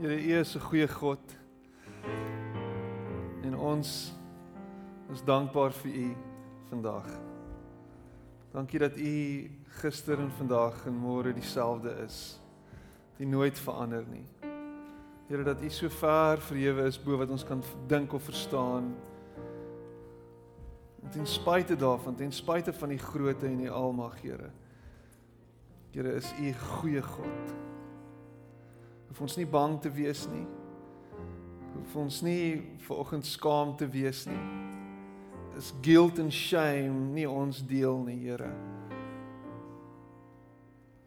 Here, U is 'n goeie God. En ons is dankbaar vir U vandag. Dankie dat U gister en vandag en môre dieselfde is. Dat U nooit verander nie. Here dat U so ver verhewe is bo wat ons kan dink of verstaan. En ten spyte daarvan, ten spyte van die grootte en die almag, Here. Here is U goeie God. Hoef ons nie bang te wees nie. Hoef ons nie vanoggend skaam te wees nie. Is guilt and shame nie ons deel nie, Here.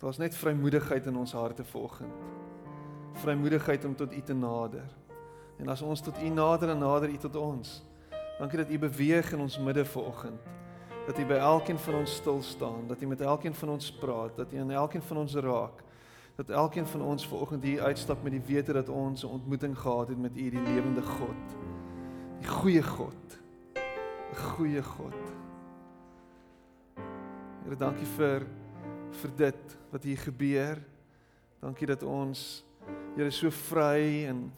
Daar's net vrymoedigheid in ons harte vanoggend. Vrymoedigheid om tot U te nader. En as ons tot U nader en nader U tot ons. Dankie dat U beweeg in ons midde vanoggend. Dat U by elkeen van ons stil staan, dat U met elkeen van ons praat, dat U aan elkeen van ons raak dat elkeen van ons vanoggend hier uitstap met die wete dat ons 'n ontmoeting gehad het met U die lewende God. Die goeie God. 'n Goeie God. Here, dankie vir vir dit wat hier gebeur. Dankie dat ons Here so vry en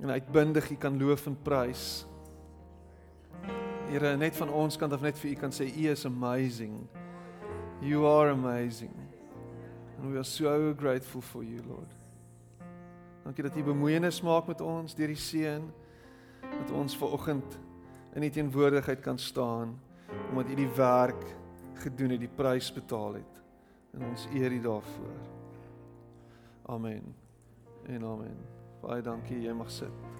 en uitbundig U kan loof en prys. Here, net van ons kant af net vir U kan sê U is amazing. You are amazing. And we are so grateful for you, Lord. Dankie dat U bemoeienis maak met ons deur die seën dat ons ver oggend in U teenwoordigheid kan staan omdat U die werk gedoen het, die prys betaal het. En ons eer U daarvoor. Amen. En amen. Baie dankie, jy mag sit.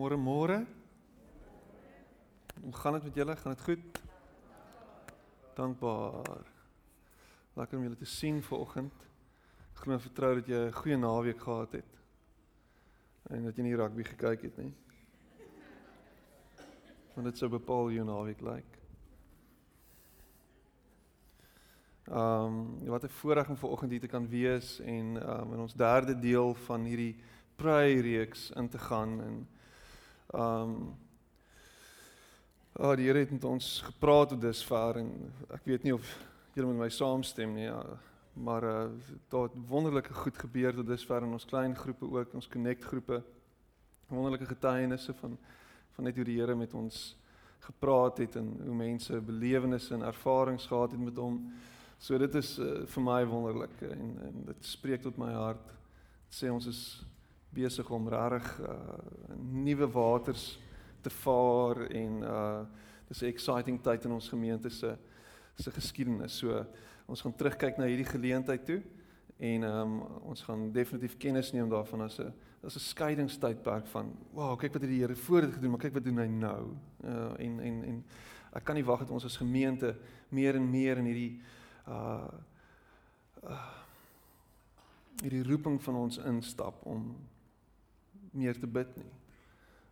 Môre môre. Hoe gaan dit met julle? Gaan dit goed? Dankbaar. Lekker om julle te sien vanoggend. Ek glo en vertrou dat jy 'n goeie naweek gehad het. En dat jy nie rugby gekyk het nie. Want dit sou bepaal jou naweek lyk. Ehm um, wat 'n voorreg om vanoggend hier te kan wees en ehm um, in ons derde deel van hierdie pray reeks in te gaan en Ehm um, Oh, die Here het met ons gepraat tot dusver en ek weet nie of julle met my saamstem nie, ja, maar uh daar het wonderlike goed gebeur tot dusver in ons klein groepe ook, ons connect groepe. Wonderlike getuienisse van van net hoe die Here met ons gepraat het en hoe mense belewennisse en ervarings gehad het met hom. So dit is uh, vir my wonderlik en en dit spreek tot my hart. Dit sê ons is besig om regtig uh, nuwe waters te vaar en uh dis 'n exciting tyd in ons gemeente se se geskiedenis. So ons gaan terugkyk na hierdie geleentheid toe en ehm um, ons gaan definitief kennis neem daarvan as 'n as 'n skeidingstydperk van wow, kyk wat het die Here voor dit gedoen, maar kyk wat doen hy nou. Uh en en en ek kan nie wag dat ons as gemeente meer en meer in hierdie uh uh hierdie roeping van ons instap om meer te bid nie.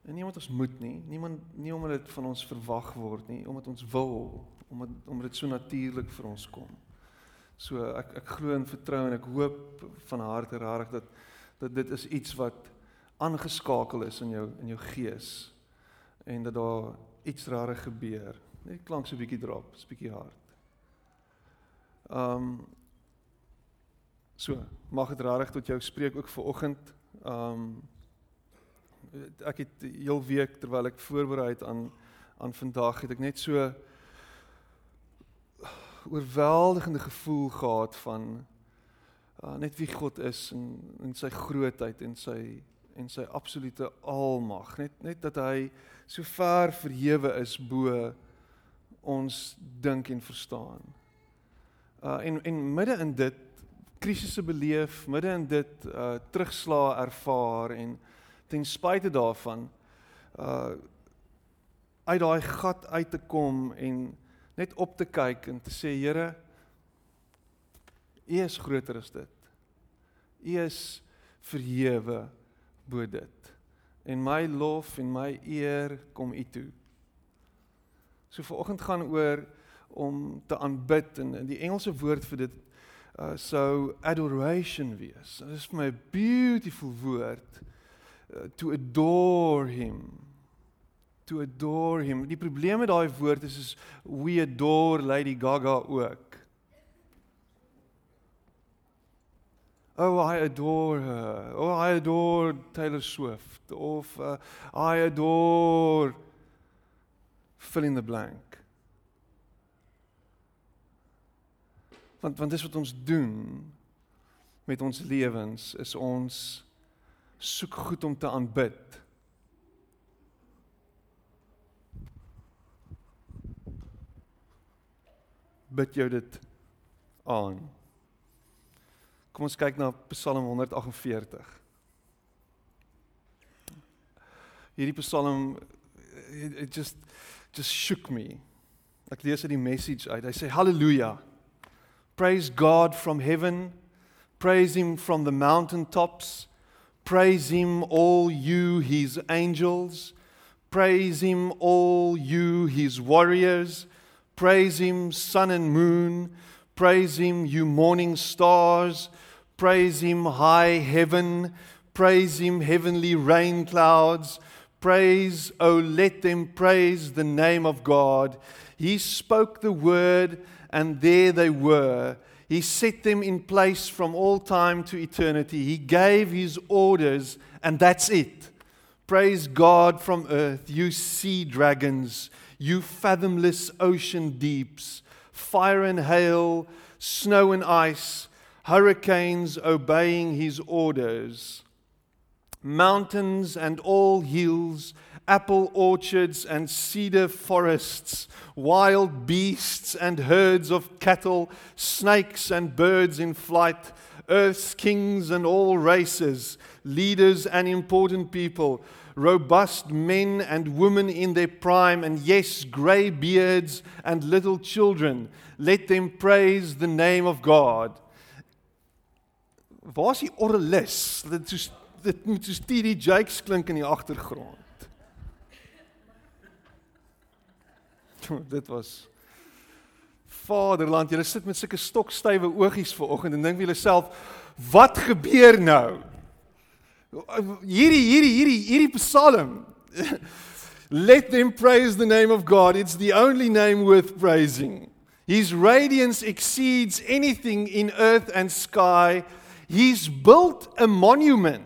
En nie omdat ons moet nie, niemand nie omdat dit van ons verwag word nie, omdat ons wil, omdat omdat dit so natuurlik vir ons kom. So ek ek glo en vertrou en ek hoop van harte regtig dat dat dit is iets wat aangeskakel is in jou in jou gees en dat daar iets rare gebeur. Net klank so 'n bietjie drop, 'n bietjie hard. Um so, mag dit regtig tot jou spreek ook vir oggend. Um ek het heel week terwyl ek voorberei het aan aan vandag het ek net so oorweldigende gevoel gehad van uh, net wie God is en en sy grootheid en sy en sy absolute almag net net dat hy so ver verhewe is bo ons dink en verstaan. Uh en en midde in dit krisisse beleef, midde in dit uh terugslag ervaar en ten spyte daarvan uh uit daai gat uit te kom en net op te kyk en te sê Here U is groter as dit. U is verhewe bo dit. En my lof en my eer kom U toe. So vanoggend gaan oor om te aanbid en die Engelse woord vir dit uh sou adoration wees. Dit is vir my 'n beautiful woord uh, to adore him. To adore him. Die probleem met daai woord is is we adore Lady Gaga ook. Oh, I adore her. Oh, I adore Taylor Swift. Of uh, I adore fill in the blank. Want want dis wat ons doen met ons lewens is ons soek goed om te aanbid. Bid jou dit aan. Kom ons kyk na Psalm 148. Hierdie Psalm it just just shook me. Ek lees uit die message uit. Hy sê haleluja. Praise God from heaven. Praise him from the mountaintops. Praise him, all you, his angels. Praise him, all you, his warriors. Praise him, sun and moon. Praise him, you morning stars. Praise him, high heaven. Praise him, heavenly rain clouds. Praise, oh, let them praise the name of God. He spoke the word and there they were. He set them in place from all time to eternity. He gave his orders, and that's it. Praise God from earth, you sea dragons, you fathomless ocean deeps, fire and hail, snow and ice, hurricanes obeying his orders, mountains and all hills apple orchards and cedar forests, wild beasts and herds of cattle, snakes and birds in flight, earth's kings and all races, leaders and important people, robust men and women in their prime, and yes, grey beards and little children. Let them praise the name of God. Waar is die orgelis? Dit is dit moet so T.D. Jakes klink in die agtergrond. Dit was Vaderland, julle sit met sulke stokstywe oogies vanoggend en dink vir julleself, wat gebeur nou? Hierdie hierdie hierdie hierdie Psalm. Let them praise the name of God. It's the only name worth praising. His radiance exceeds anything in earth and sky. He's built a monument.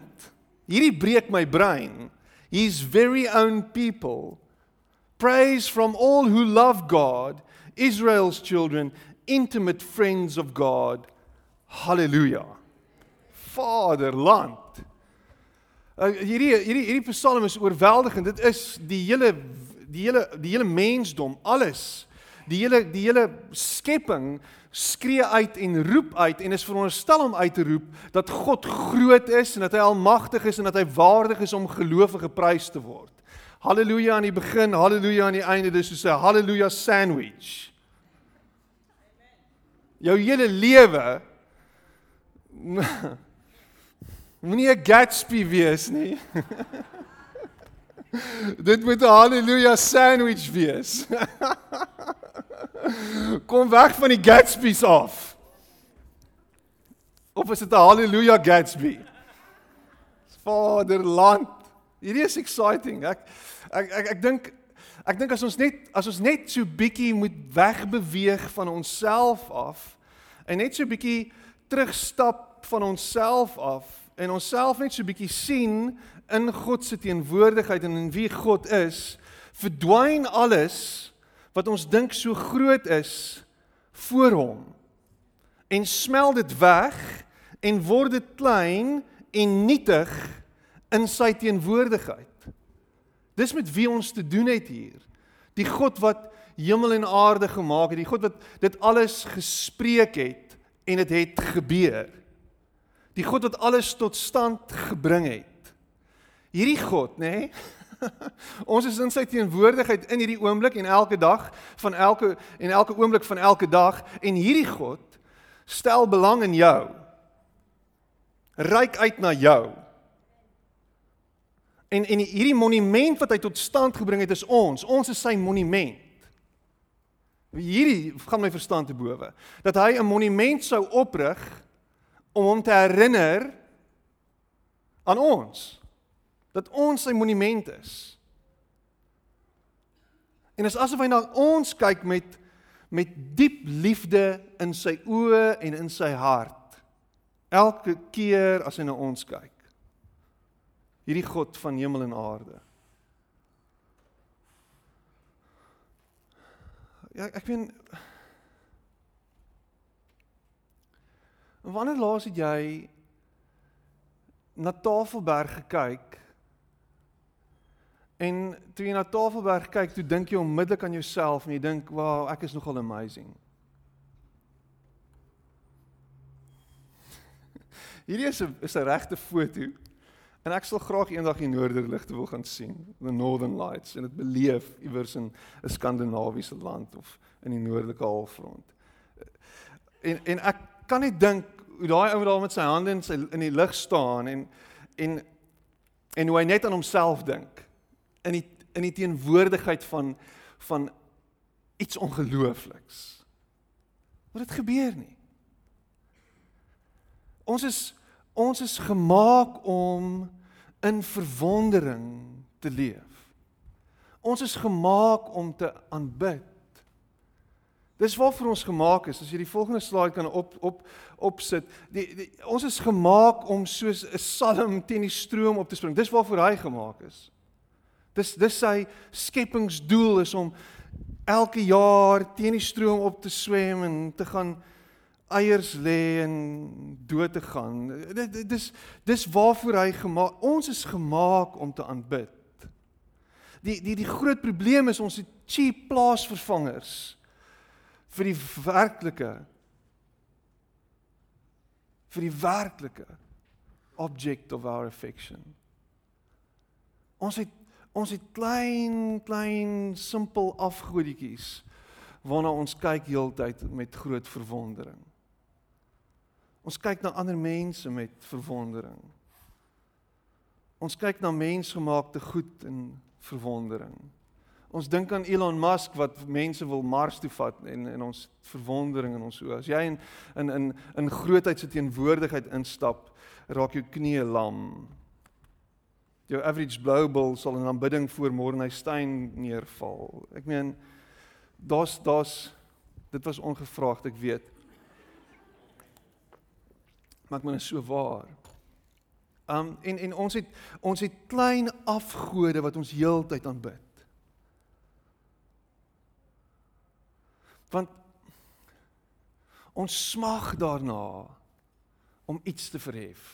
Hierdie breek my brein. His very own people praise from all who love God, Israel's children, intimate friends of God. Hallelujah. Vaderland. Uh, hierdie hierdie hierdie Psalm is oorweldigend. Dit is die hele die hele die hele mensdom, alles. Die hele die hele skepping skree uit en roep uit en is veronderstel om uit te roep dat God groot is en dat hy almagtig is en dat hy waardig is om gelowige geprys te word. Halleluja aan die begin, halleluja aan die einde, dis soos 'n halleluja sandwich. Jou hele lewe moenie 'n Gatsby wees nie. Dit moet 'n halleluja sandwich wees. Kom weg van die Gatsby's af. Of is dit 'n halleluja Gatsby? Vaderland. Hierdie is exciting. Ek ek ek, ek dink ek dink as ons net as ons net so bietjie moet wegbeweeg van onsself af en net so bietjie terugstap van onsself af en onsself net so bietjie sien in God se teenwoordigheid en in wie God is, verdwyn alles wat ons dink so groot is voor hom en smel dit weg en word dit klein en nietig in sy teenwoordigheid. Dis met wie ons te doen het hier. Die God wat hemel en aarde gemaak het, die God wat dit alles gespreek het en dit het, het gebeur. Die God wat alles tot stand gebring het. Hierdie God, nê? Nee? ons is in sy teenwoordigheid in hierdie oomblik en elke dag van elke en elke oomblik van elke dag en hierdie God stel belang in jou. Ryk uit na jou. En en hierdie monument wat hy tot stand gebring het is ons. Ons is sy monument. Hierdie gaan my verstand te bowe dat hy 'n monument sou oprig om hom te herinner aan ons dat ons sy monument is. En is asof hy na ons kyk met met diep liefde in sy oë en in sy hart. Elke keer as hy na ons kyk. Hierdie God van hemel en aarde. Ja, ek weet Wanneer laas het jy na Tafelberg gekyk? En toe jy na Tafelberg kyk, toe dink jy onmiddellik aan jouself en jy dink, "Wow, ek is nogal amazing." Hierdie is 'n is 'n regte foto. En ek sal graag eendag die noorderligte wil gaan sien, the Northern Lights en dit beleef iewers in 'n Skandinawiese land of in die noordelike halfrond. En en ek kan net dink hoe daai ou daar met sy hande in sy in die lug staan en en en hoe hy net aan homself dink in die in die teenwoordigheid van van iets ongeloofliks. Wat het gebeur nie? Ons is ons is gemaak om in verwondering te leef. Ons is gemaak om te aanbid. Dis waarvoor ons gemaak is. As jy die volgende slide kan op op opsit. Die, die ons is gemaak om soos 'n salm teen die stroom op te spring. Dis waarvoor hy gemaak is. Dis dis sy skepingsdoel is om elke jaar teen die stroom op te swem en te gaan eiers lê en dood te gaan. Dit dis dis waarvoor hy gemaak. Ons is gemaak om te aanbid. Die die die groot probleem is ons het cheap plaasvervangers vir die werklike vir die werklike object of our affection. Ons het ons het klein klein simpel afgodietjies waarna ons kyk heeltyd met groot verwondering. Ons kyk na ander mense met verwondering. Ons kyk na mensgemaakte goed in verwondering. Ons dink aan Elon Musk wat mense wil Mars toe vat en en ons verwondering in ons oë. As jy in in in in grootheid se teenwoordigheid instap, raak jou knieë lam. Jou average global sal in aanbidding voor Morgenstein neerval. Ek meen daar's daar's dit was ongevraagd, ek weet. Maar ek meen is so waar. Um en en ons het ons het klein afgode wat ons heeltyd aanbid. Want ons smag daarna om iets te verhef.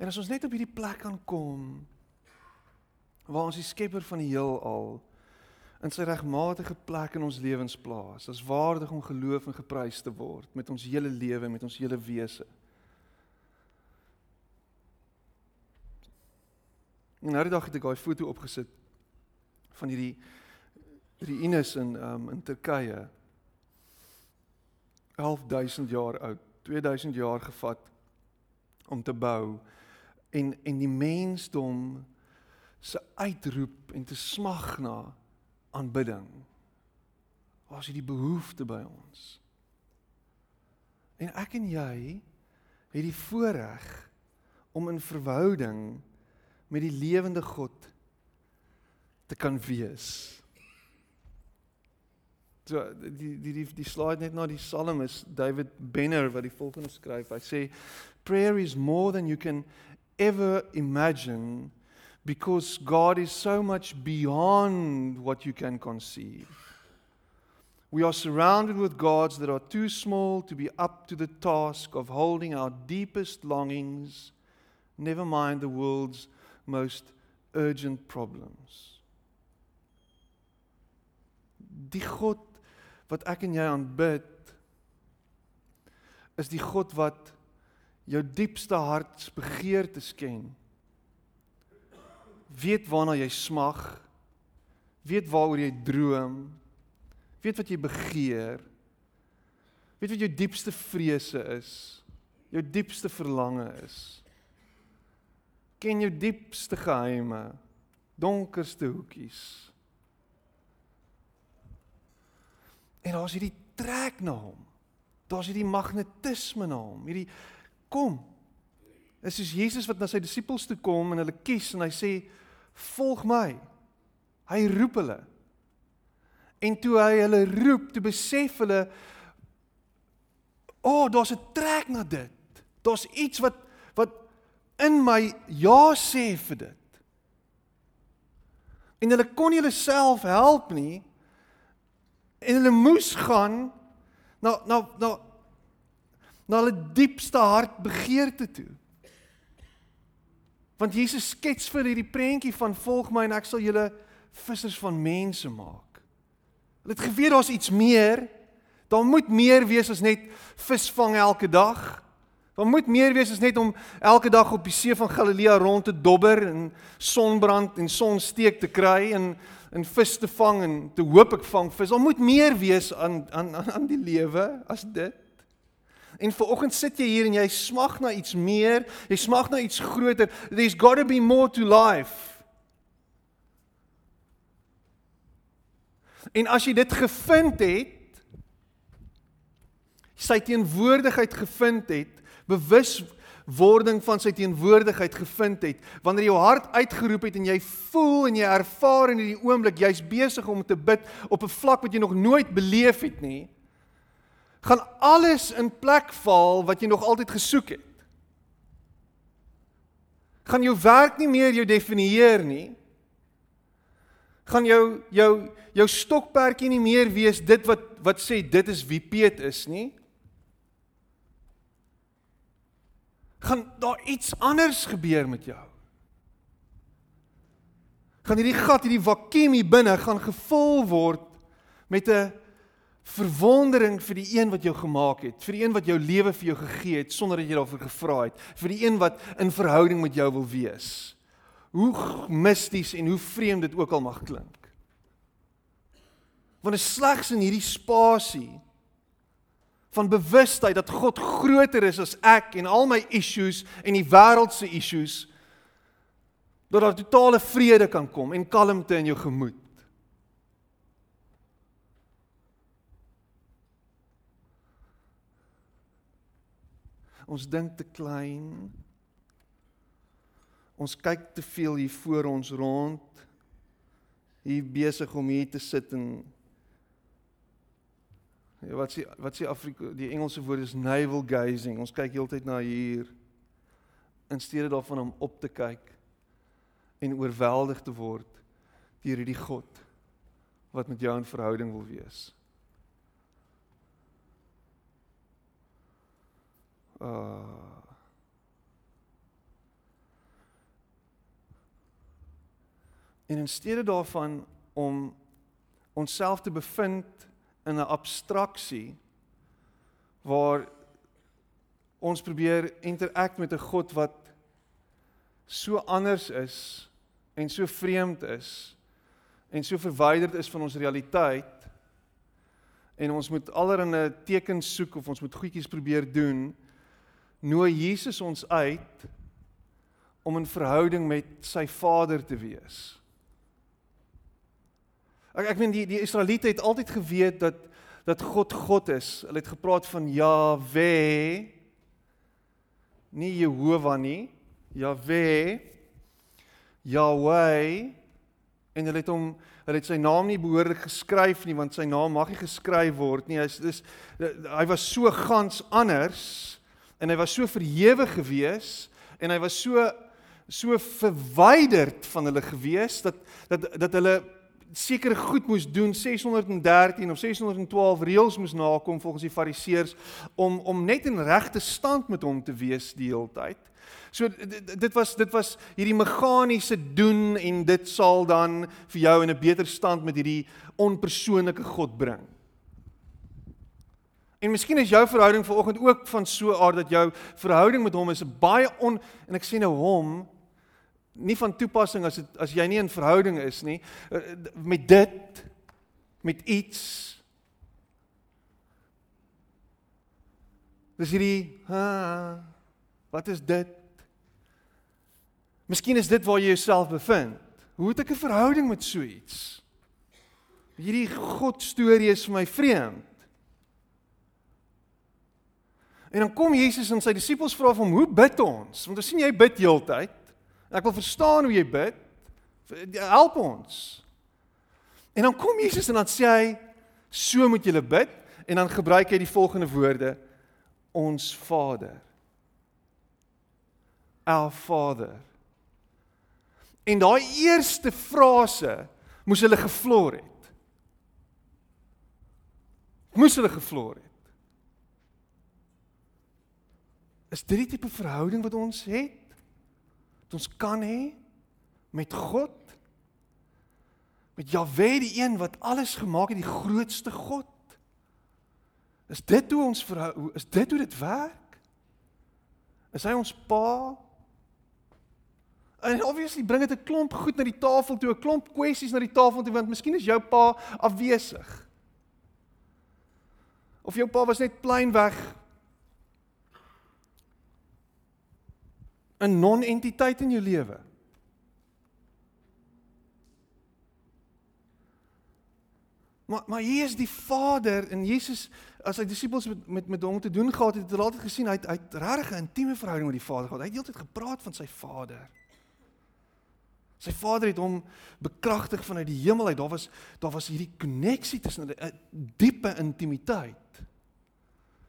En as ons net op hierdie plek kan kom waar ons die skepper van die heelal in sy regmatige plek in ons lewens plaas, as waardig om geloof en geprys te word met ons hele lewe, met ons hele wese. En nou die dag het ek daai foto opgesit van hierdie ruïnes in um in Turkye 11000 jaar oud, 2000 jaar gevat om te bou en en die mensdom se uitroep en te smag na aanbidding. Waar is die behoefte by ons? En ek en jy het die voorreg om in verhouding met die lewende God te kan wees. So die die die die slide net na die Psalm is David Benner wat die volgende skryf. Hy sê prayer is more than you can ever imagine because God is so much beyond what you can conceive. We are surrounded with gods that are too small to be up to the task of holding our deepest longings, never mind the world's most urgent problems. Die God wat ek en jy aanbid is die God wat jou diepste hartsbegeertes ken. Weet waarna jy smag. Weet waaroor jy droom. Weet wat jy begeer. Weet wat jou diepste vrese is. Jou diepste verlange is. Ken jou diepste geheime, donkerste hoekies. En daar's hierdie trek na hom. Daar's hierdie magnetisme na hom. Hierdie kom. Dit is soos Jesus wat na sy disippels toe kom en hulle kies en hy sê volg my. Hy roep hulle. En toe hy hulle roep, toe besef hulle o, oh, daar's 'n trek na dit. Daar's iets wat wat in my ja sê vir dit. En hulle kon nie hulle self help nie. En hulle moes gaan na na na na hulle diepste hart begeerte toe. Want Jesus skets vir hierdie prentjie van volg my en ek sal julle vissers van mense maak. Hulle het geweet daar's iets meer. Daar moet meer wees as net visvang elke dag. Daar moet meer wees as net om elke dag op die see van Galilea rond te dobber en sonbrand en sonsteek te kry en en vis te vang en te hoop ek vang vis. Daar moet meer wees aan aan aan die lewe as dit. En vanoggend sit jy hier en jy smag na iets meer, jy smag na iets groter. There's got to be more to life. En as jy dit gevind het, sy teenwoordigheid gevind het, bewuswording van sy teenwoordigheid gevind het, wanneer jou hart uitgeroep het en jy voel en jy ervaar in hierdie oomblik jy's besig om te bid op 'n vlak wat jy nog nooit beleef het nie, gaan alles in plek val wat jy nog altyd gesoek het. Gaan jou werk nie meer jou definieer nie. Gaan jou jou jou stokperdjie nie meer wees dit wat wat sê dit is wie Piet is nie. Gaan daar iets anders gebeur met jou? Gaan hierdie gat, hierdie vakuum hier binne gaan gevul word met 'n verwondering vir die een wat jou gemaak het, vir die een wat jou lewe vir jou gegee het sonder dat jy daarvoor gevra het, vir die een wat in verhouding met jou wil wees. Hoe misties en hoe vreemd dit ook al mag klink. Want is slegs in hierdie spasie van bewustheid dat God groter is as ek en al my issues en die wêreld se issues dat daar totale vrede kan kom en kalmte in jou gemoed. Ons dink te klein. Ons kyk te veel hier voor ons rond. Hier besig om hier te sit en Ja, wat sê wat sê Afrika die Engelse woord is navel gazing. Ons kyk heeltyd na hier in steede daarvan om op te kyk en oorweldig te word deur hierdie God wat met jou in verhouding wil wees. Uh En in steede daarvan om onsself te bevind in 'n abstraksie waar ons probeer interact met 'n God wat so anders is en so vreemd is en so verwyderd is van ons realiteit en ons moet allerlei tekens soek of ons moet goedjies probeer doen nooi Jesus ons uit om in verhouding met sy Vader te wees. Ek ek meen die die Israeliete het altyd geweet dat dat God God is. Hulle het gepraat van Jahwe nie Jehovah nie, Jahwe Yahweh en hulle het hom hulle het sy naam nie behoorlik geskryf nie want sy naam mag nie geskryf word nie. Hy's dis hy was so gans anders en hy was so verhewe gewees en hy was so so verwyderd van hulle gewees dat dat dat hulle sekere goed moes doen 613 of 612 reëls moes nakom volgens die fariseërs om om net in regte stand met hom te wees die hele tyd. So dit was dit was hierdie meganiese doen en dit sal dan vir jou in 'n beter stand met hierdie onpersoonlike God bring. En miskien is jou verhouding vanoggend ook van so 'n aard dat jou verhouding met hom is baie on en ek sê nou hom nie van toepassing as dit as jy nie in verhouding is nie eh, met dit met iets Dis hierdie ha wat is dit? Miskien is dit waar jy jouself bevind. Hoe het ek 'n verhouding met so iets? Hierdie God storie is vir my vreemd. En dan kom Jesus en sy disippels vra hom, "Hoe bid ons?" Want ons sien jy bid heeltyd. Ek wil verstaan hoe jy bid. Help ons. En dan kom Jesus en dan sê hy, "So moet julle bid." En dan gebruik hy die volgende woorde: "Ons Vader." Our Father. En daai eerste frase moes hulle gevloor het. Moes hulle gevloor het. Is dit die tipe verhouding wat ons het? Wat ons kan hê met God? Met Jahwe, die een wat alles gemaak het, die grootste God? Is dit hoe ons verhou is dit hoe dit werk? Is hy ons pa? En obviously bring dit 'n klomp goed na die tafel toe, 'n klomp kwessies na die tafel toe want miskien is jou pa afwesig. Of jou pa was net plain weg 'n non-entiteit in jou lewe. Maar maar hier is die Vader en Jesus as hy disippels met met met hom te doen gehad het, het hulle altyd gesien hy het hy regtig 'n intieme verhouding met die Vader gehad. Hy het heeltyd gepraat van sy Vader. Sy Vader het hom bekragtig vanuit die hemel uit. Daar was daar was hierdie koneksie tussen hulle, 'n diepe intimiteit.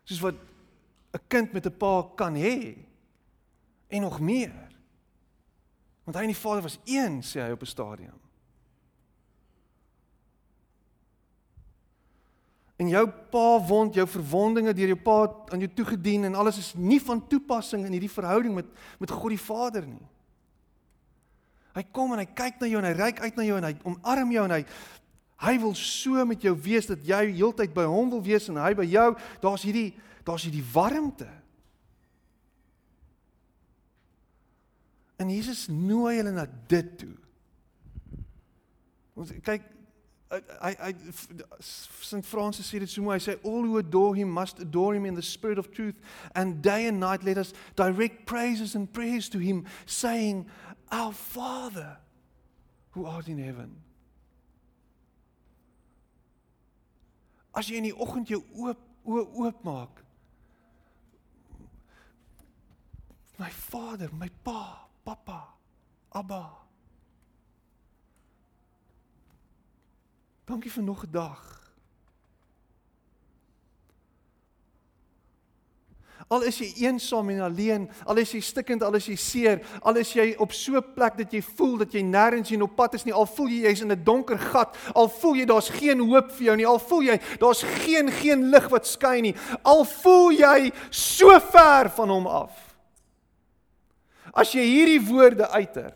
Soos wat 'n kind met 'n pa kan hê en nog meer. Want hy en die Vader was een, sê hy op 'n stadium. En jou pa wond jou verwondinge deur jou pa aan jou toegedien en alles is nie van toepassing in hierdie verhouding met met God die Vader nie. Hy kom en hy kyk na jou en hy reik uit na jou en hy omarm jou en hy hy wil so met jou wees dat jy heeltyd by hom wil wees en hy by jou. Daar's hierdie daar's hierdie warmte. En Jesus nooi hulle na dit toe. Ons kyk hy hy St Francis sê dit so mooi. Hy sê all who adore him must adore him in the spirit of truth and day and night let us direct praises and prayers to him saying our father who art in heaven. As jy in die oggend jou oop oop maak. My vader, my pa, Papa, Abba. Dankie vir nog 'n dag. Al is jy eensaam en alleen, al is jy stikkend, al is jy seer, al is jy op so 'n plek dat jy voel dat jy nêrens heen op pad is nie, al voel jy jy's in 'n donker gat, al voel jy daar's geen hoop vir jou nie, al voel jy daar's geen geen lig wat skyn nie, al voel jy so ver van hom af. As jy hierdie woorde uiter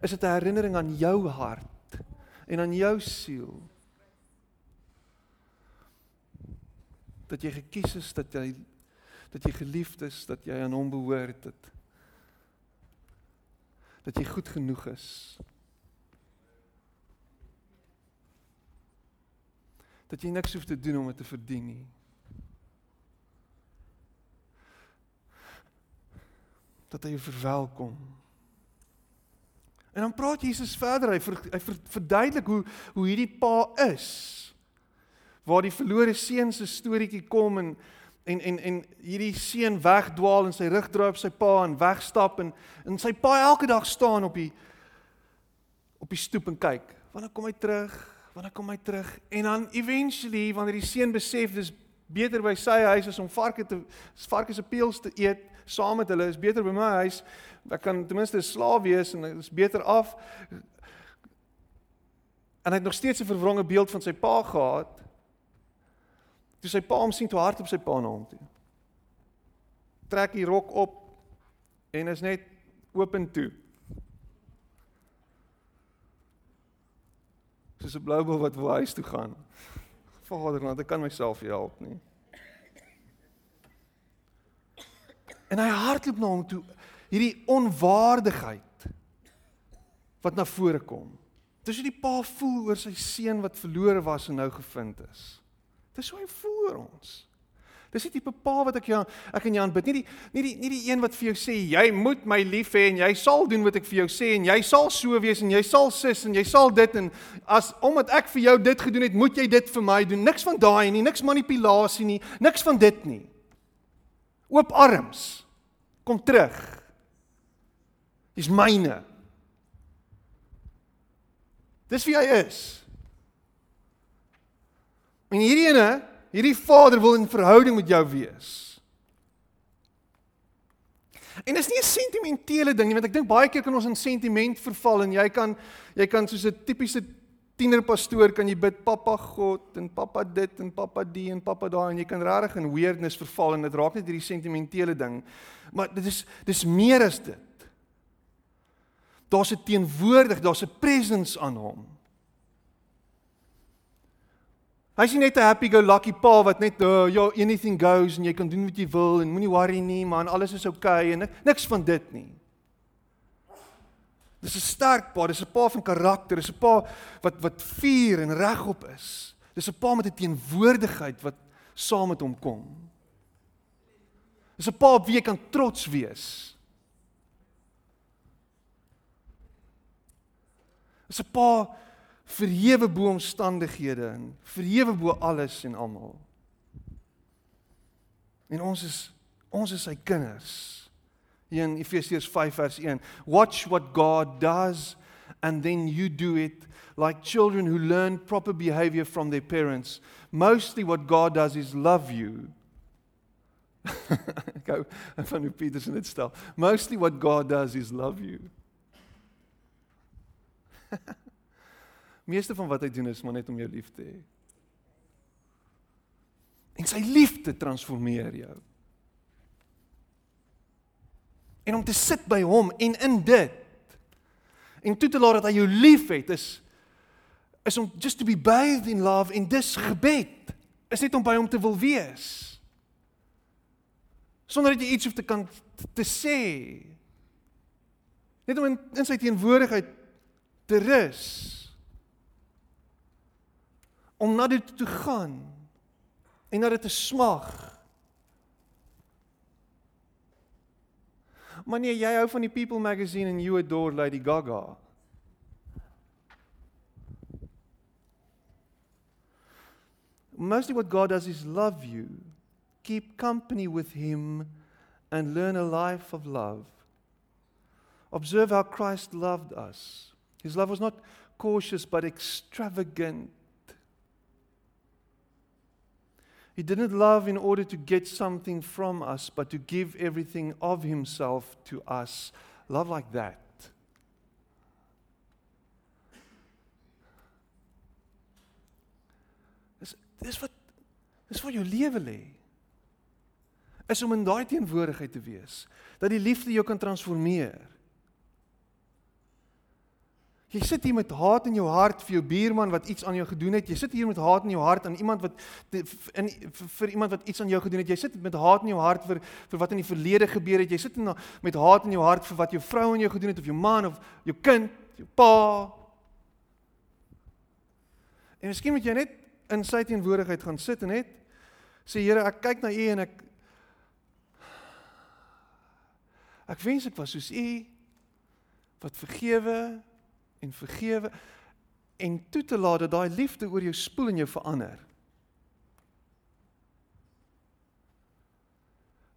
is dit 'n herinnering aan jou hart en aan jou siel. Dat jy gekies is dat jy dat jy geliefd is, dat jy aan hom behoort, dat dat jy goed genoeg is. Dat jy niks hoef te doen om dit te verdien nie. Dat hy jou verwelkom. En dan praat Jesus verder, hy ver, hy ver, verduidelik hoe hoe hierdie pa is. Waar die verlore seun se storieetjie kom en en en en hierdie seun wegdwaal en sy rug draai op sy pa en wegstap en en sy pa elke dag staan op die op die stoep en kyk. Wanneer kom hy terug? Wanneer kom hy terug? En dan eventually wanneer die seun besef dis beter by sy huis as om varke te varke se peels te eet saam met hulle is beter by my huis. Ek kan ten minste 'n slaaf wees en is beter af. En hy het nog steeds 'n verwronge beeld van sy pa gehad. Toe sy pa hom sien toe hard op sy pa na hom toe. Trek die rok op en is net oop en toe. Is 'n blou bil wat wil huis toe gaan. Vader, want ek kan myself nie help nie. En hy hardloop na hom toe hierdie onwaardigheid wat na vore kom. Dis hoe die pa voel oor sy seun wat verlore was en nou gevind is. Dis hoe hy voel oor ons. Dis die tipe pa wat ek jou ek en Jan bid, nie die nie die nie die een wat vir jou sê jy moet my lief hê en jy sal doen wat ek vir jou sê en jy sal so wees en jy sal sis en jy sal dit en as omdat ek vir jou dit gedoen het, moet jy dit vir my doen. Niks van daai nie, niks manipulasie nie, niks van dit nie. Oop arms. Kom terug. Dis myne. Dis wie hy is. En hierdie ene, hierdie Vader wil in verhouding met jou wees. En dis nie 'n sentimentele ding nie, want ek dink baie keer kan ons in sentiment verval en jy kan jy kan soos 'n tipiese tienerpastoor kan jy bid pappa God en pappa dit en pappa die en pappa daai en jy kan regtig in weirdness verval en dit raak net hierdie sentimentele ding. Maar dit is dis meer as dit. Daar's 'n teenwoordig, daar's 'n presence aan hom. Hy's nie net 'n happy go lucky pa wat net uh, ja anything goes en jy kan doen wat jy wil en moenie worry nie man, alles is oukei okay, en niks van dit nie. Dis 'n sterk pa, dis 'n pa van karakter, dis 'n pa wat wat vuur en regop is. Dis 'n pa met 'n teenwoordigheid wat saam met hom kom. Dis 'n pa op wie jy kan trots wees. Dis 'n pa verhewe bo omstandighede en verhewe bo alles en almal. En ons is ons is sy kinders hier in Efesiërs 5 vers 1. Watch what God does and then you do it like children who learn proper behavior from their parents. Mostly what God does is love you. Go van hoe Petrus dit stel. Mostly what God does is love you. Meeste van wat hy doen is maar net om jou lief te hê. En sy liefde transformeer jou. En om te sit by hom en in dit en toe te laat dat hy jou liefhet is is om just to be bathed in love en dis gebed is net om by hom te wil wees. Sonder dat jy iets hoef te kan te sê. Net om in, in sy teenwoordigheid te rus om na dit toe gaan en na dit te smag Maar nee, jy hou van die People magazine en you adore Lady Gaga. Mostly what God does is love you, keep company with him and learn a life of love. Observe how Christ loved us. His love was not cautious but extravagant. He didn't love in order to get something from us, but to give everything of himself to us. Love like that. Dis dis wat dis waar jou lewe lê. Is om in daai teenwoordigheid te wees dat die liefde jou kan transformeer. Jy sit hier met haat in jou hart vir jou buurman wat iets aan jou gedoen het. Jy sit hier met haat in jou hart aan iemand wat in vir iemand wat iets aan jou gedoen het. Jy sit met haat in jou hart vir vir wat in die verlede gebeur het. Jy sit in, met haat in jou hart vir wat jou vrou aan jou gedoen het of jou man of jou kind, jou pa. En miskien moet jy net in sy teenwoordigheid gaan sit en net sê Here, ek kyk na U en ek ek wens ek was soos U wat vergewe en vergewe en toe te laat dat daai liefde oor jou spoel en jou verander.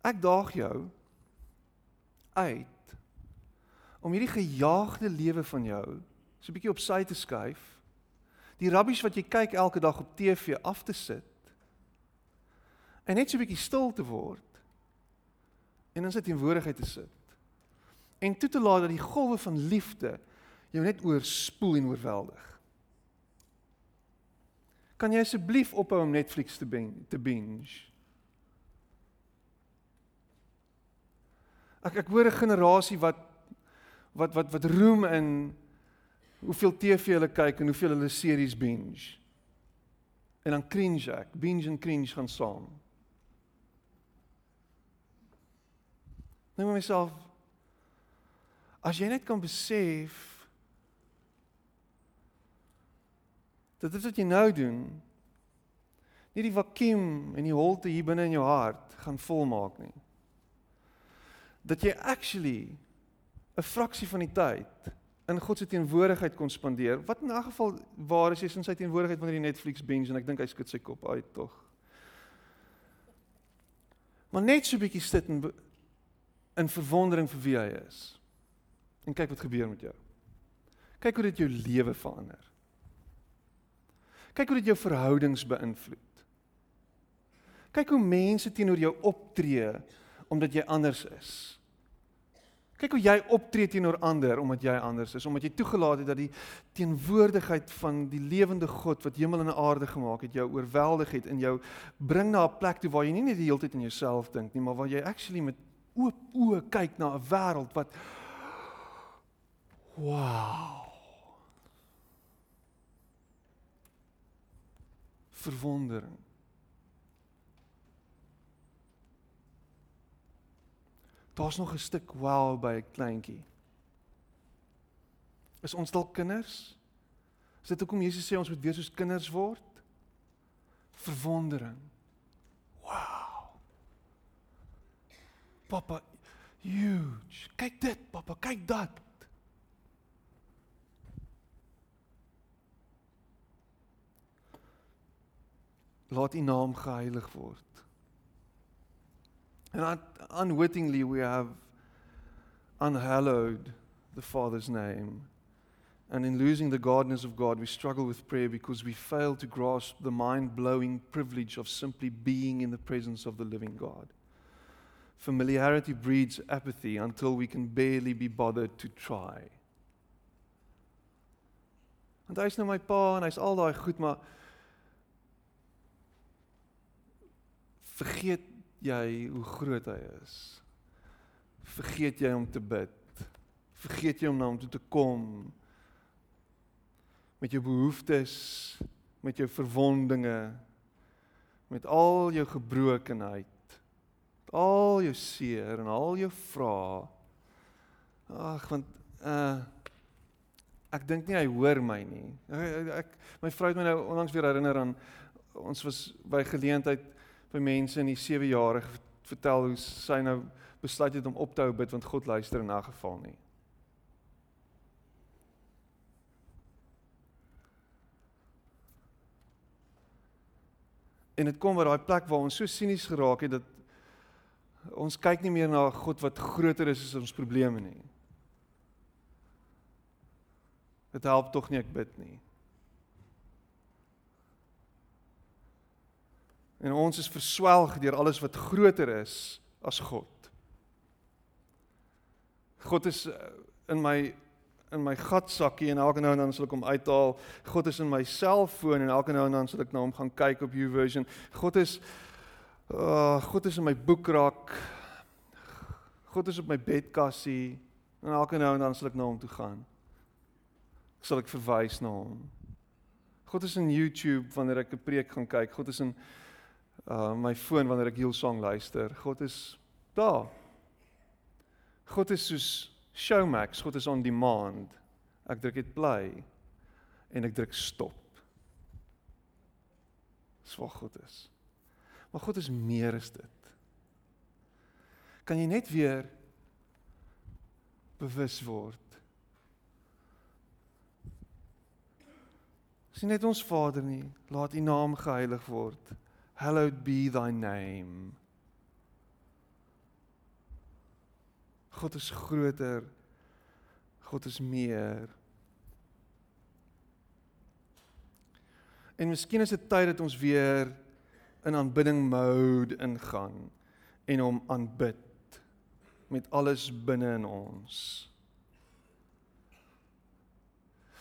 Ek daag jou uit om hierdie gejaagde lewe van jou so 'n bietjie op sy te skuif. Die rabbies wat jy kyk elke dag op TV af te sit. En net so 'n bietjie stil te word. En in sy teenwoordigheid te sit. En toe te laat dat die golwe van liefde jou net oorspoel en oorweldig. Kan jy asseblief ophou om Netflix te binge, te binge? Ek ek hoor 'n generasie wat wat wat wat roem in hoeveel TV hulle kyk en hoeveel hulle series binge. En dan cringe ek. Binge en cringe gaan saam. Nou met myself as jy net kan besef dat dit wat jy nou doen nie die vakuum en die holte hier binne in jou hart gaan volmaak nie. Dat jy actually 'n fraksie van die tyd in God se teenwoordigheid kon spandeer. Wat in 'n geval waar is jy in sy teenwoordigheid wanneer jy Netflix binge en ek dink hy skud sy kop uit tog. Maar net so 'n bietjie sit in in verwondering vir wie hy is. En kyk wat gebeur met jou. Kyk hoe dit jou lewe verander. Kyk hoe dit jou verhoudings beïnvloed. Kyk hoe mense teenoor jou optree omdat jy anders is. Kyk hoe jy optree teenoor ander omdat jy anders is, omdat jy toegelaat het dat die teenwoordigheid van die lewende God wat hemel en aarde gemaak het jou oorweldig het en jou bring na 'n plek toe waar jy nie net die hele tyd aan jouself dink nie, maar waar jy actually met oop oë kyk na 'n wêreld wat wow verwondering Daar's nog 'n stuk wow by 'n kleintjie. Is ons dalk kinders? Is dit hoekom Jesus sê ons moet wees soos kinders word? Verwondering. Wow. Papa, huge. Kyk dit, papa, kyk dat. Laat U naam geheilig word. And unwittingly, we have unhallowed the Father's name. And in losing the godness of God, we struggle with prayer because we fail to grasp the mind blowing privilege of simply being in the presence of the living God. Familiarity breeds apathy until we can barely be bothered to try. Want hy's nou my pa en hy's al daai goed maar vergeet jy hoe groot hy is? Vergeet jy om te bid? Vergeet jy om na hom toe te kom? Met jou behoeftes, met jou verwondinge, met al jou gebrokenheid, met al jou seer en al jou vrae. Ag, want uh ek dink nie hy hoor my nie. Ek, ek my vrou het my nou onlangs weer herinner aan ons was by geleentheid by mense in die 7 jarige vertel hoe sy nou besluit het om op te hou bid want God luister in 'n geval nie. En dit kom by daai plek waar ons so sinies geraak het dat ons kyk nie meer na God wat groter is as ons probleme nie. Dit help tog nie ek bid nie. En ons is verswelg deur alles wat groter is as God. God is eh, in my in my gatsakkie en elke nou en dan sal ek hom uithaal. God is in my selfoon en elke nou en dan sal ek na hom gaan kyk op YouVersion. God is uh God is in my boekrak. God is op my bedkassie en elke nou en dan sal ek na hom toe gaan. Ek sal ek verwys na hom. God is in YouTube wanneer ek 'n preek gaan kyk. God is in uh my foon wanneer ek Hillsong luister. God is daar. God is soos Showmax, God is on demand. Ek druk dit play en ek druk stop. Dis wat God is. Maar God is meer as dit. Kan jy net weer bewus word? Sien net ons Vader nie, laat U naam geheilig word hallowed be thy name. God is groter. God is meer. En miskien is dit tyd dat ons weer in aanbidding mode ingaan en hom aanbid met alles binne in ons.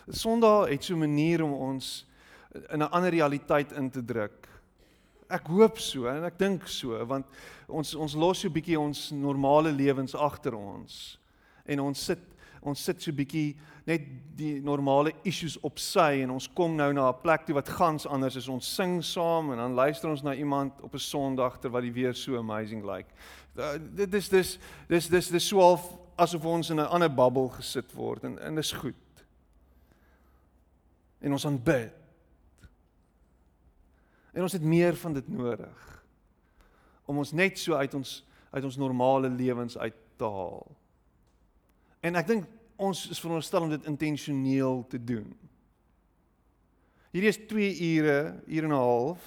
Sondag het so 'n manier om ons in 'n ander realiteit in te druk ek hoop so en ek dink so want ons ons los so 'n bietjie ons normale lewens agter ons en ons sit ons sit so bietjie net die normale issues op sy en ons kom nou na 'n plek toe wat gans anders is. Ons sing saam en dan luister ons na iemand op 'n Sondag terwyl die weer so amazing lyk. Like. Dit is dis dis dis dis so half asof ons in 'n ander bubbel gesit word en en dis goed. En ons aanbid. En ons het meer van dit nodig om ons net so uit ons uit ons normale lewens uit te haal. En ek dink ons is veronderstel om dit intentioneel te doen. Hierdie is 2 ure, uur en 'n half.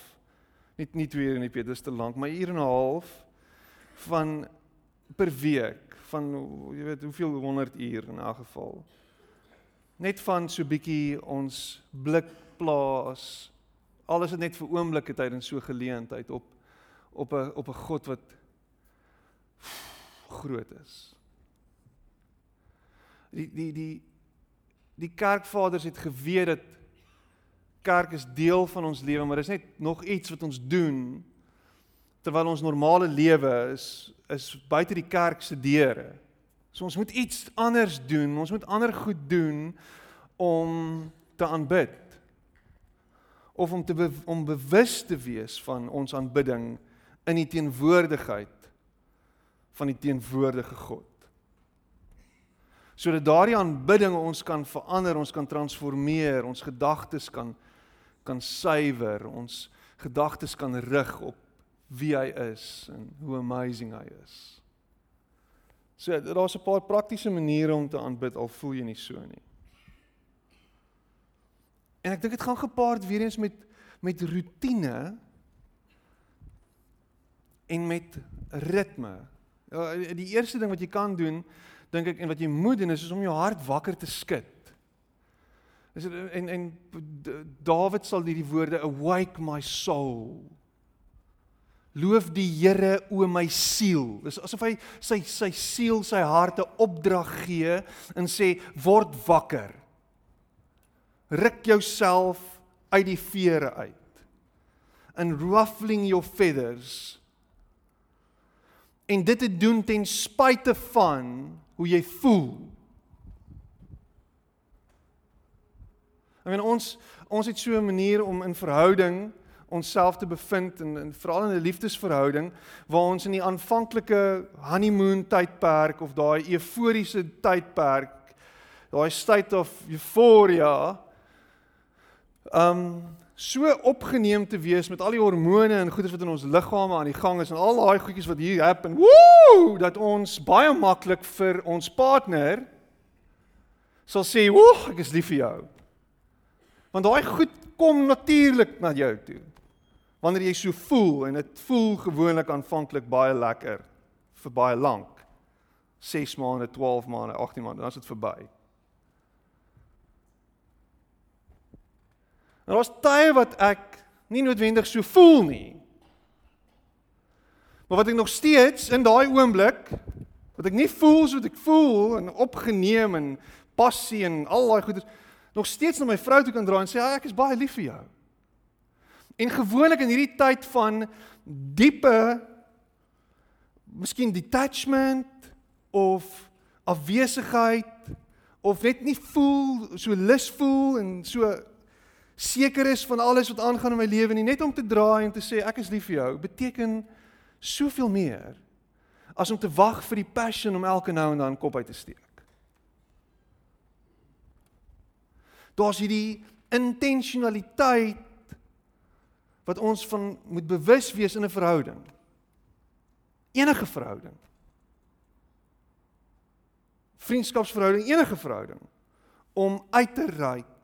Nie nie 2 ure nie, Peter, dis te lank, maar uur en 'n half van per week van jy weet hoeveel 100 uur in elk geval. Net van so bietjie ons blik plaas. Alles is net vir oomblikke tydens so geleentheid op op 'n op 'n God wat groot is die die die die kerkvaders het geweet dat kerk is deel van ons lewe, maar dis net nog iets wat ons doen terwyl ons normale lewe is is buite die kerk se deure. So ons moet iets anders doen. Ons moet ander goed doen om te aanbid. Of om te be, om bewus te wees van ons aanbidding in die teenwoordigheid van die teenwoordige God sodat daardie aanbidding ons kan verander, ons kan transformeer, ons gedagtes kan kan suiwer, ons gedagtes kan rig op wie hy is en hoe amazing hy is. So daar's 'n paar praktiese maniere om te aanbid al voel jy nie so nie. En ek dink dit gaan gepaard weer eens met met rotine en met ritme. Ja, die eerste ding wat jy kan doen dink ek en wat jy moet doen is, is om jou hart wakker te skud. Is en en Dawid sal hierdie woorde awake my soul. Loof die Here o my siel. Dis asof hy sy sy siel, sy hart 'n opdrag gee en sê word wakker. Ruk jouself uit die vere uit. And ruffling your feathers. En dit te doen ten spyte van hoe jy voel. Ek meen ons ons het so 'n manier om in verhouding onsself te bevind en, en veral in 'n liefdesverhouding waar ons in die aanvanklike honeymoon tydperk of daai euforiese tydperk, daai state of euphoria, um so opgeneem te wees met al die hormone en goeders wat in ons liggame aan die gang is en al daai goedjies wat hier happen. Woew, dat ons baie maklik vir ons partner sal sê, "Woe, ek is lief vir jou." Want daai goed kom natuurlik na jou toe. Wanneer jy so voel en dit voel gewoonlik aanvanklik baie lekker vir baie lank. 6 maande, 12 maande, 18 maande, dan is dit verby. En daar's tye wat ek nie noodwendig so voel nie. Maar wat ek nog steeds in daai oomblik wat ek nie voel so wat ek voel en opgeneem en passie en al daai goeders nog steeds na my vrou toe kan draai en sê ja, ek is baie lief vir jou. En gewoonlik in hierdie tyd van diepe miskien detachment of afwesigheid of net nie voel so lus voel en so seker is van alles wat aangaan in my lewe nie net om te draai en te sê ek is lief vir jou beteken soveel meer as om te wag vir die passion om elke nou en dan kop uit te steek. Daar's hierdie intentionaliteit wat ons van moet bewus wees in 'n verhouding. Enige verhouding. Vriendskapsverhouding, enige verhouding om uit te reik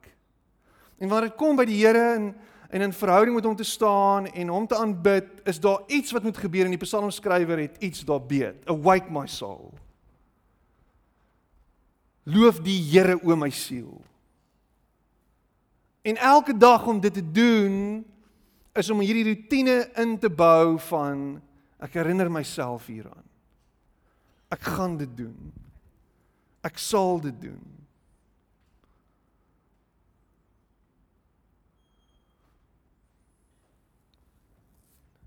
En wanneer dit kom by die Here en en in verhouding met hom te staan en hom te aanbid, is daar iets wat moet gebeur en die psalmskrywer het iets daar beet. Awake my soul. Loof die Here o my siel. En elke dag om dit te doen is om hierdie rotine in te bou van ek herinner myself hieraan. Ek gaan dit doen. Ek sal dit doen.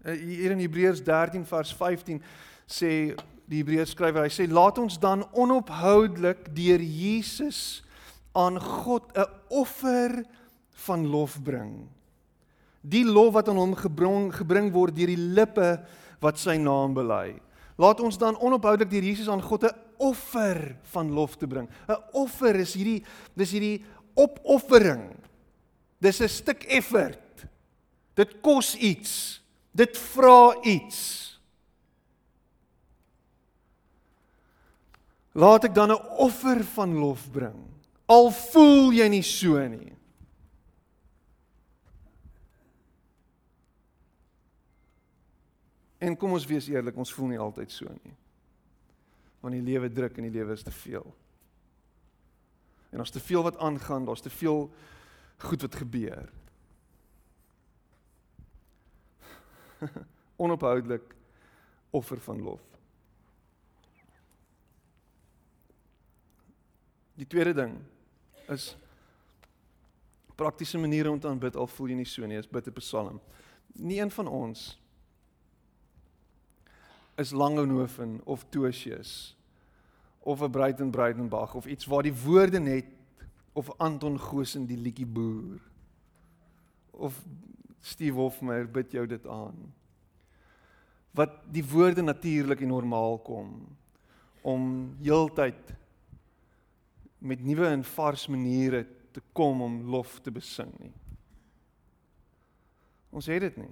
Hier in Hebreërs 13 vers 15 sê die Hebreërs skrywer, hy sê laat ons dan onophoudelik deur Jesus aan God 'n offer van lof bring. Die lof wat aan hom gebring gebring word deur die lippe wat sy naam bely. Laat ons dan onophoudelik deur Jesus aan God 'n offer van lof te bring. 'n Offer is hierdie dis hierdie opoffering. Dis 'n stuk effort. Dit kos iets. Dit vra iets. Laat ek dan 'n offer van lof bring. Al voel jy nie so nie. En kom ons wees eerlik, ons voel nie altyd so nie. Want die lewe druk en die lewe is te veel. En ons te veel wat aangaan, daar's te veel goed wat gebeur. Onophoudelik offer van lof. Die tweede ding is praktiese maniere om te aanbid al voel jy nie so nie, is bid 'n psalm. Nie een van ons is Langehoven of Tosius of 'n Breiten Breitenberg of iets waar die woorde net of Anton Goosen die liedjie boer of Steve Hofmeyer bid jou dit aan wat die woorde natuurlik en normaal kom om heeltyd met nuwe en vars maniere te kom om lof te besing nie. Ons het dit nie.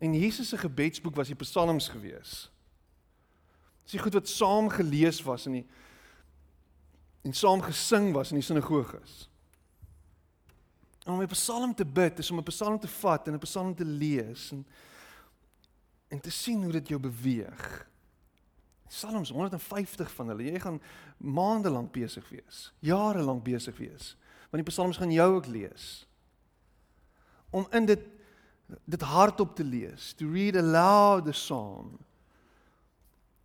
En Jesus se gebedsboek was die psalms gewees. Dis die goed wat saam gelees was in die en saam gesing was in die sinagoges. Om 'n psalm te bid is om 'n psalm te vat en 'n psalm te lees en en te sien hoe dit jou beweeg. Psalms 150 van hulle. Jy gaan maande lank besig wees, jare lank besig wees. Want die psalms gaan jou ook lees. Om in dit dit hardop te lees, to read aloud the psalm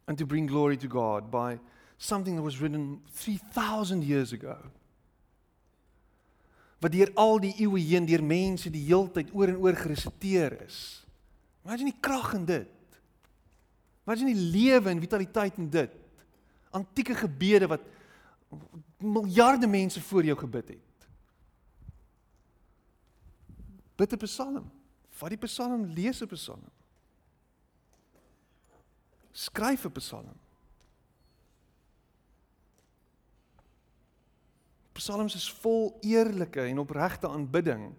and to bring glory to God by something that was written 3000 years ago. Wat deur al die eeue heen deur mense die heeltyd oor en oor geresiteer is. Imagine die krag in dit. In die lewe en vitaliteit in dit? Antieke gebede wat miljarde mense voor jou gebid het. Bid 'n Psalm. Vat die Psalm, lees 'n Psalm. Skryf 'n Psalm. Psalms is vol eerlike en opregte aanbidding.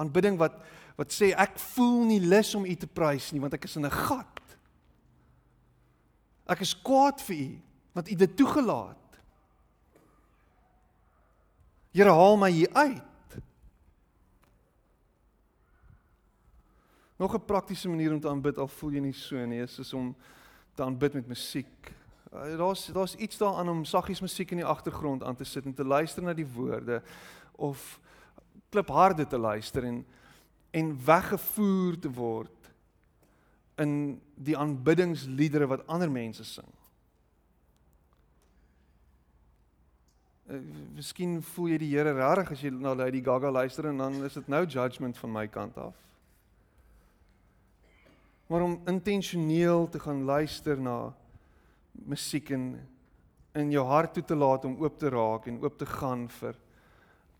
Aanbidding wat wat sê ek voel nie lus om U te prys nie want ek is in 'n gat. Ek is kwaad vir u want u dit toegelaat. Here haal my hier uit. Nog 'n praktiese manier om te aanbid al voel jy nie so nie, is, is om te aanbid met musiek. Eh, daar's daar's iets daaraan om saggies musiek in die agtergrond aan te sit en te luister na die woorde of klip harde te luister en en weggevoer te word in die aanbiddingsliedere wat ander mense sing. Uh, miskien voel jy die Here rarig as jy na Lady Gaga luister en dan is dit nou judgment van my kant af. Maar om intentioneel te gaan luister na musiek en in jou hart toe te laat om oop te raak en oop te gaan vir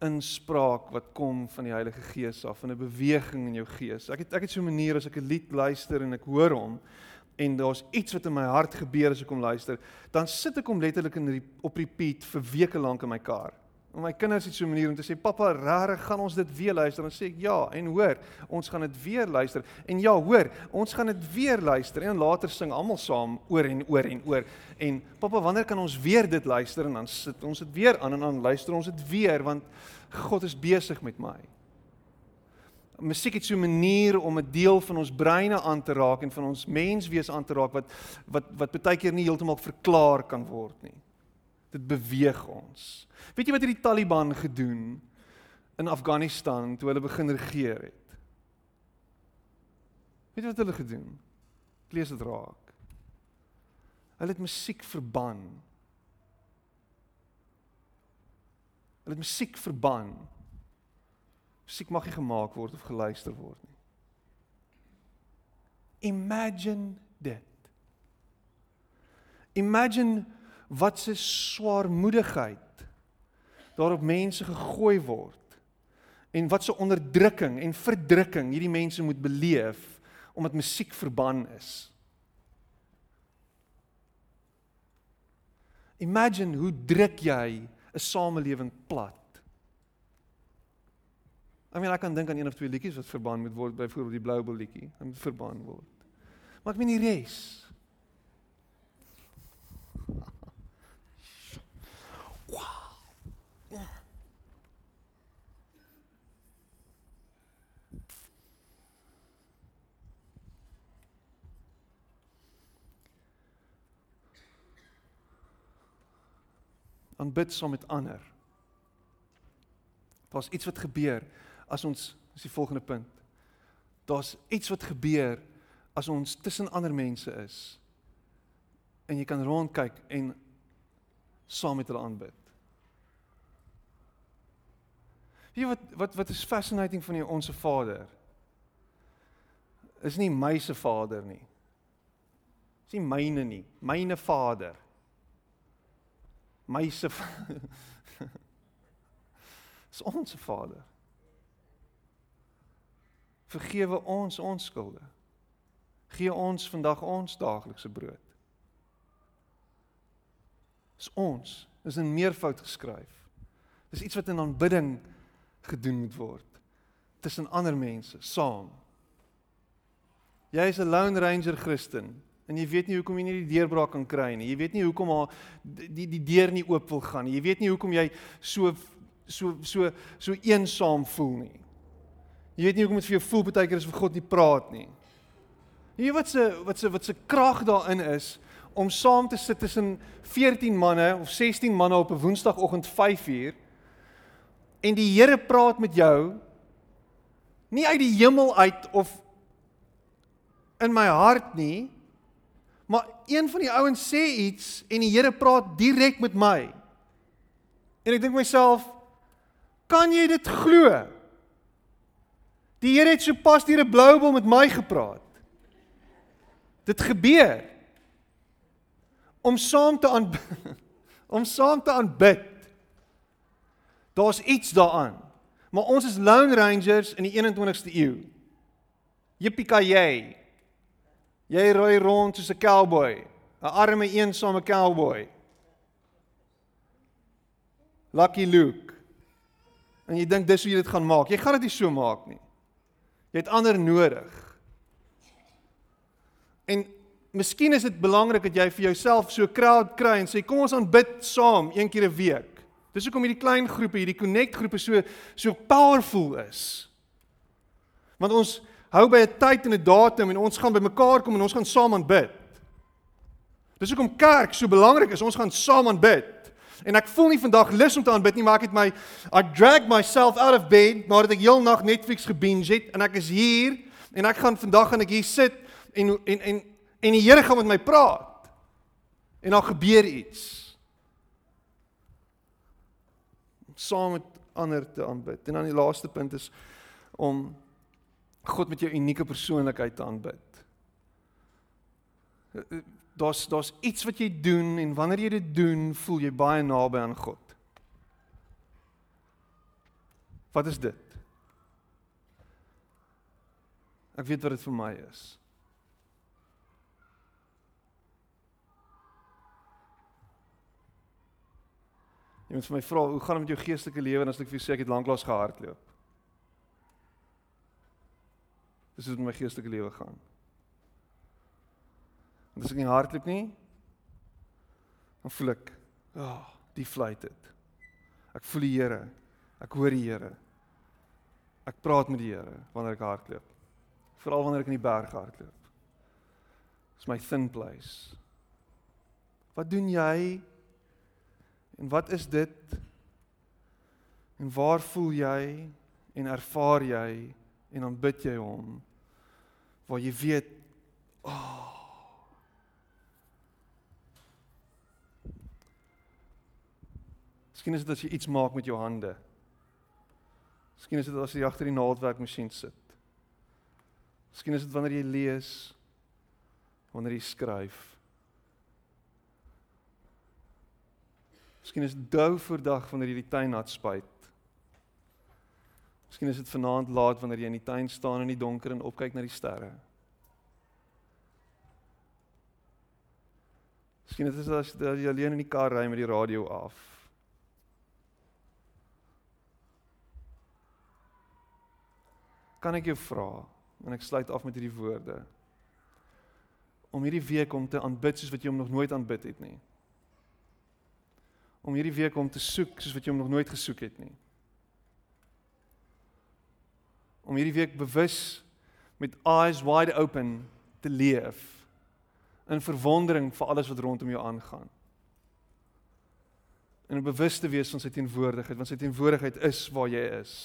inspraak wat kom van die Heilige Gees af, van 'n beweging in jou gees. Ek het ek het so 'n manier as ek 'n lied luister en ek hoor hom en daar's iets wat in my hart gebeur as ek hom luister, dan sit ek hom letterlik in op repeat vir weke lank in my kar. En my kinders het so 'n manier om te sê, "Pappa, rarig, gaan ons dit weer luister?" Dan sê ek, "Ja." En hoor, ons gaan dit weer luister. En ja, hoor, ons gaan dit weer luister en later sing almal saam oor en oor en oor. En pappa, wanneer kan ons weer dit luister? En dan sit ons dit weer aan en dan luister ons dit weer want God is besig met my. Musiek het so 'n manier om 'n deel van ons breine aan te raak en van ons menswees aan te raak wat wat wat baie keer nie heeltemal verklaar kan word nie. Dit beweeg ons. Weet jy wat het die Taliban gedoen in Afghanistan toe hulle begin regeer het? Weet jy wat hulle gedoen? Ek lees dit raak. Hulle het musiek verban. Hulle het musiek verban. Musiek mag nie gemaak word of geluister word nie. Imagine dit. Imagine wat 'n swaarmoedigheid daarop mense gegooi word en wat so onderdrukking en verdrukking hierdie mense moet beleef omdat musiek verban is. Imagine hoe druk jy 'n samelewing plat. I mean ek kan dink aan een of twee liedjies wat verban moet word, byvoorbeeld die Blou Bol liedjie, dit moet verban word. Maar ek meen die res. Aanbid saam met ander. Daar's iets wat gebeur as ons is die volgende punt. Daar's iets wat gebeur as ons tussen ander mense is. En jy kan rondkyk en saam met hulle aanbid. Wie wat wat wat is fascinating van die onsse Vader? Is nie my se Vader nie. Is nie myne nie, myne Vader my se is ons Vader. Vergewe ons ons skulde. Gee ons vandag ons daaglikse brood. Is ons, is in meervoud geskryf. Dis iets wat in aanbidding gedoen moet word tussen ander mense saam. Jy is 'n lone ranger Christen. En jy weet nie hoekom jy nie die deurbraak kan kry nie. Jy weet nie hoekom haar die die deur nie oop wil gaan nie. Jy weet nie hoekom jy so so so so eensaam voel nie. Jy weet nie hoekom dit vir jou voel baie keer as vir God nie praat nie. Jy weet wat se wat se wat se krag daarin is om saam te sit tussen 14 manne of 16 manne op 'n woensdagoggend 5uur en die Here praat met jou nie uit die hemel uit of in my hart nie Maar een van die ouens sê iets en die Here praat direk met my. En ek dink myself, kan jy dit glo? Die Here het sopas deur 'n bloubol met my gepraat. Dit gebeur. Om saam te aan om saam te aanbid. Daar's iets daaraan. Maar ons is lone rangers in die 21ste eeu. Jippie-ki-yay. Jy ry rond soos 'n cowboy, 'n arme eensame cowboy. Lucky Luke. En jy dink dis hoe jy dit gaan maak. Jy gaan dit nie so maak nie. Jy het ander nodig. En miskien is dit belangrik dat jy vir jouself so crowd kry en sê kom ons aanbid saam een keer 'n week. Dis hoekom hierdie klein groepe, hierdie connect groepe so so powerful is. Want ons hou by 'n tyd en 'n datum en ons gaan bymekaar kom en ons gaan saam aanbid. Dis hoekom kerk so belangrik is. Ons gaan saam aanbid. En ek voel nie vandag lus om te aanbid nie, maar ek het my I drag myself out of bed nadat ek heel nag Netflix gebinge het en ek is hier en ek gaan vandag gaan ek hier sit en en en en die Here gaan met my praat. En daar gebeur iets. Saam met ander te aanbid. En dan die laaste punt is om God met jou unieke persoonlikheid te aanbid. Daar's daar's iets wat jy doen en wanneer jy dit doen, voel jy baie naby aan God. Wat is dit? Ek weet wat dit vir my is. Jy moet vir my vra, hoe gaan dit met jou geestelike lewe en as ek vir jou sê ek het lanklaas gehardloop? Dis hoe dit met my geestelike lewe gaan. En as ek nie hardloop nie, dan voel ek, ag, oh, die fluit dit. Ek voel die Here. Ek hoor die Here. Ek praat met die Here wanneer ek hardloop. Veral wanneer ek in die berg hardloop. Dis my thin place. Wat doen jy? En wat is dit? En waar voel jy en ervaar jy en dan bid jy hom waar jy weet oh Miskien is dit as jy iets maak met jou hande. Miskien is dit as jy agter die naaldwerkmasjien sit. Miskien is dit wanneer jy lees, wanneer jy skryf. Miskien is dit dou voor dag wanneer jy die tuin nat spuit. Miskien is dit vanaand laat wanneer jy in die tuin staan in die donker en opkyk na die sterre. Miskien is dit as jy alleen in die kar ry met die radio af. Kan ek jou vra en ek sluit af met hierdie woorde om hierdie week om te aanbid soos wat jy hom nog nooit aanbid het nie. Om hierdie week om te soek soos wat jy hom nog nooit gesoek het nie. Om hierdie week bewus met eyes wide open te leef in verwondering vir alles wat rondom jou aangaan. En bewus te wees van sy teenwoordigheid, want sy teenwoordigheid is waar jy is.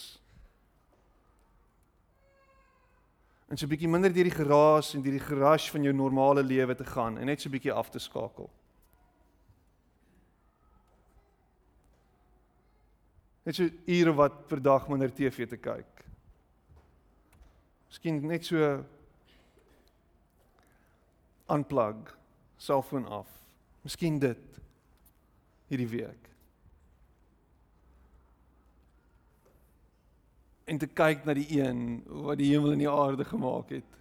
en so 'n bietjie minder deur die geraas en deur die gerush van jou normale lewe te gaan en net so 'n bietjie af te skakel. Net so ure wat per dag minder TV te kyk. Miskien net so unplug, selfoon af. Miskien dit hierdie week. en te kyk na die een wat die hemel en die aarde gemaak het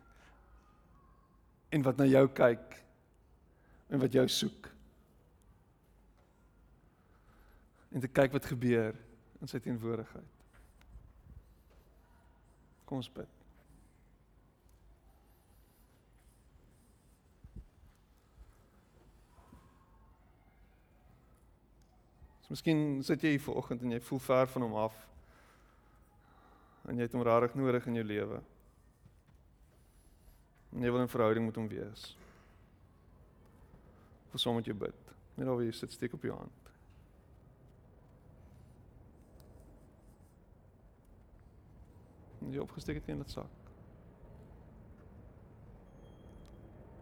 en wat na jou kyk en wat jou soek en te kyk wat gebeur in sy teenwoordigheid kom ons bid Miskien sit jy hier vanoggend en jy voel ver van hom af en jy het hom regtig nodig in jou lewe. En jy wil 'n verhouding met hom wees. Vir soms moet jy bid. Net al wie sit steek op jou hand. En jy opgesteek het in dit sak.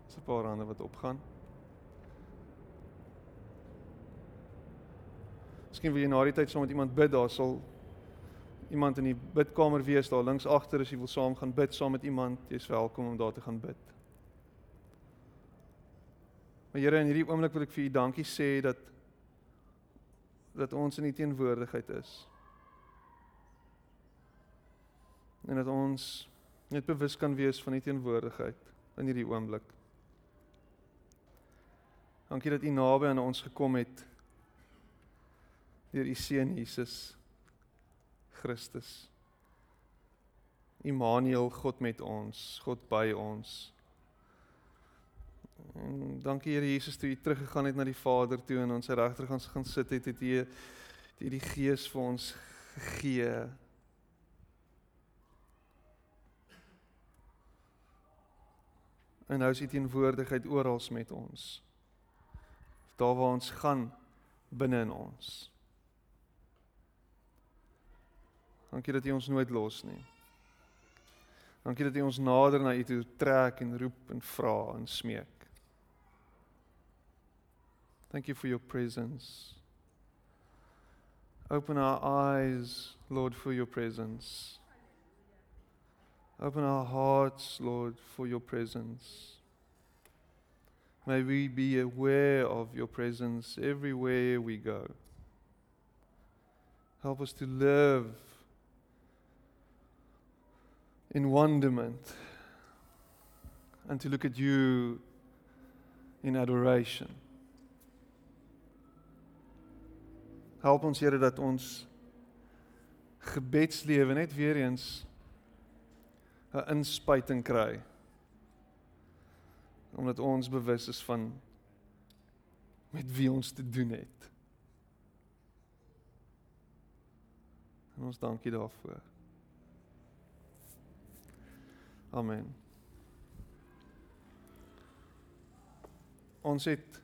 Dis 'n paar hande wat opgaan. Miskien wil jy na die tyd saam met iemand bid, daar sal iemand in die bidkamer wees daar links agter as jy wil saam gaan bid saam met iemand, jy's welkom om daar te gaan bid. Maar Here, in hierdie oomblik wil ek vir U dankie sê dat dat ons in U teenwoordigheid is. En dat ons net bewus kan wees van U teenwoordigheid in hierdie oomblik. Dankie dat U naby aan ons gekom het deur U seun Jesus. Christus. Immanuel, God met ons, God by ons. En dankie Here Jesus toe U teruggegaan het na die Vader toe en ons regter gaan gaan sit het het U die die Gees vir ons gegee. En nou is U teenwoordigheid oral met ons. Daar waar ons gaan binne in ons. Dankie dat U ons nooit los nie. Dankie dat U ons nader na U toe trek en roep en vra en smeek. Thank you for your presence. Open our eyes, Lord, for your presence. Open our hearts, Lord, for your presence. May we be aware of your presence everywhere we go. Help us to live in wonderment and to look at you in adoration. Help ons Here dat ons gebedslewe net weer eens 'n inspuiting kry. Omdat ons bewus is van met wie ons te doen het. En ons dankie daarvoor. Amen. Ons het